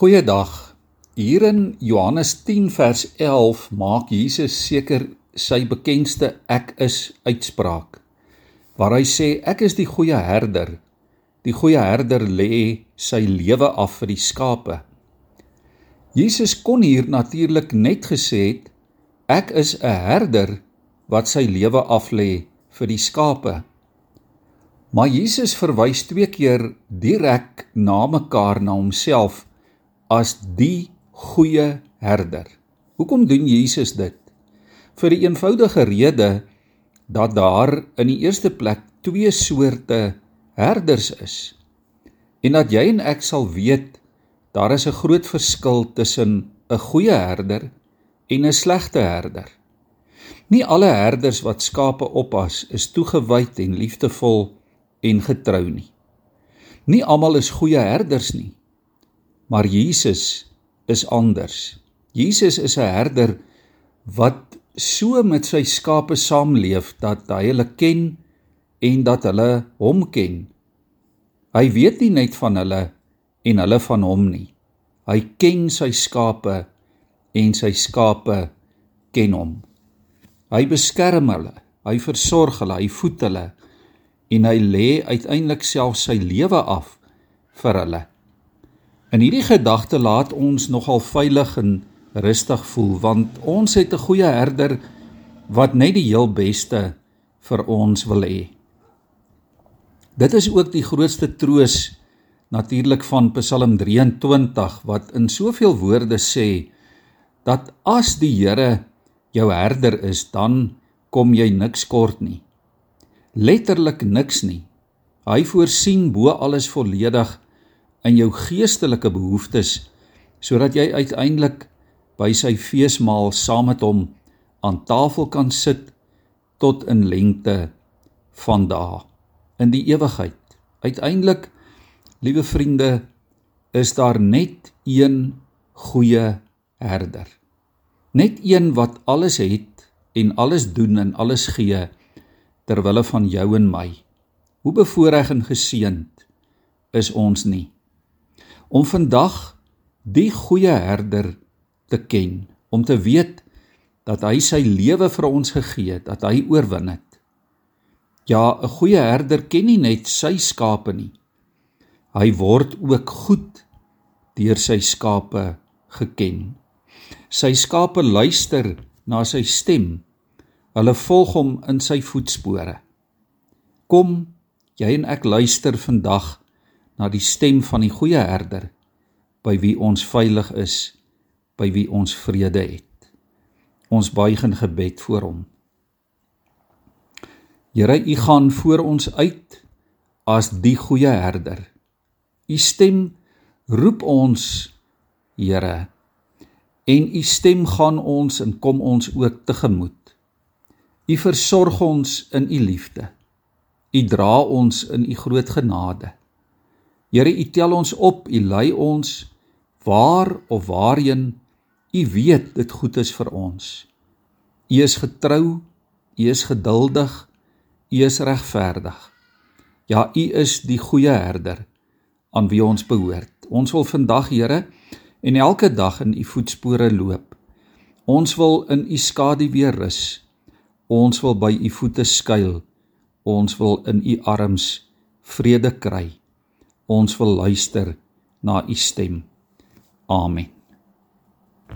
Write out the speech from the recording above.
Goeiedag. Hier in Johannes 10 vers 11 maak Jesus seker sy bekendste ek is uitspraak waar hy sê ek is die goeie herder. Die goeie herder lê sy lewe af vir die skape. Jesus kon hier natuurlik net gesê het ek is 'n herder wat sy lewe af lê vir die skape. Maar Jesus verwys twee keer direk na mekaar na homself as die goeie herder. Hoekom doen Jesus dit? Vir die eenvoudige rede dat daar in die eerste plek twee soorte herders is. En dat jy en ek sal weet daar is 'n groot verskil tussen 'n goeie herder en 'n slegte herder. Nie alle herders wat skape oppas is toegewyd en liefdevol en getrou nie. Nie almal is goeie herders nie. Maar Jesus is anders. Jesus is 'n herder wat so met sy skape saamleef dat hy hulle ken en dat hulle hom ken. Hy weet nie net van hulle en hulle van hom nie. Hy ken sy skape en sy skape ken hom. Hy beskerm hulle, hy versorg hulle, hy voed hulle en hy lê uiteindelik self sy lewe af vir hulle. In hierdie gedagte laat ons nogal veilig en rustig voel want ons het 'n goeie herder wat net die heel beste vir ons wil hê. Dit is ook die grootste troos natuurlik van Psalm 23 wat in soveel woorde sê dat as die Here jou herder is, dan kom jy niks kort nie. Letterlik niks nie. Hy voorsien bo alles volledig in jou geestelike behoeftes sodat jy uiteindelik by sy feesmaal saam met hom aan tafel kan sit tot in lengte van dae in die ewigheid. Uiteindelik, liewe vriende, is daar net een goeie herder. Net een wat alles het en alles doen en alles gee ter wille van jou en my. Hoe bevoorreg en geseënd is ons nie om vandag die goeie herder te ken, om te weet dat hy sy lewe vir ons gegee het, dat hy oorwin het. Ja, 'n goeie herder ken nie net sy skape nie. Hy word ook goed deur sy skape geken. Sy skape luister na sy stem. Hulle volg hom in sy voetspore. Kom, jy en ek luister vandag na die stem van die goeie herder by wie ons veilig is, by wie ons vrede het. Ons buig in gebed voor hom. Here, U gaan voor ons uit as die goeie herder. U stem roep ons, Here, en U stem gaan ons en kom ons ook tegemoet. U versorg ons in U liefde. U dra ons in U groot genade. Here, U tel ons op, U lei ons waar of waarheen U weet dit goed is vir ons. U is getrou, U is geduldig, U is regverdig. Ja, U is die goeie herder aan wie ons behoort. Ons wil vandag, Here, en elke dag in U voetspore loop. Ons wil in U skaduwee rus. Ons wil by U voete skuil. Ons wil in U arms vrede kry. Ons wil luister na u stem. Amen.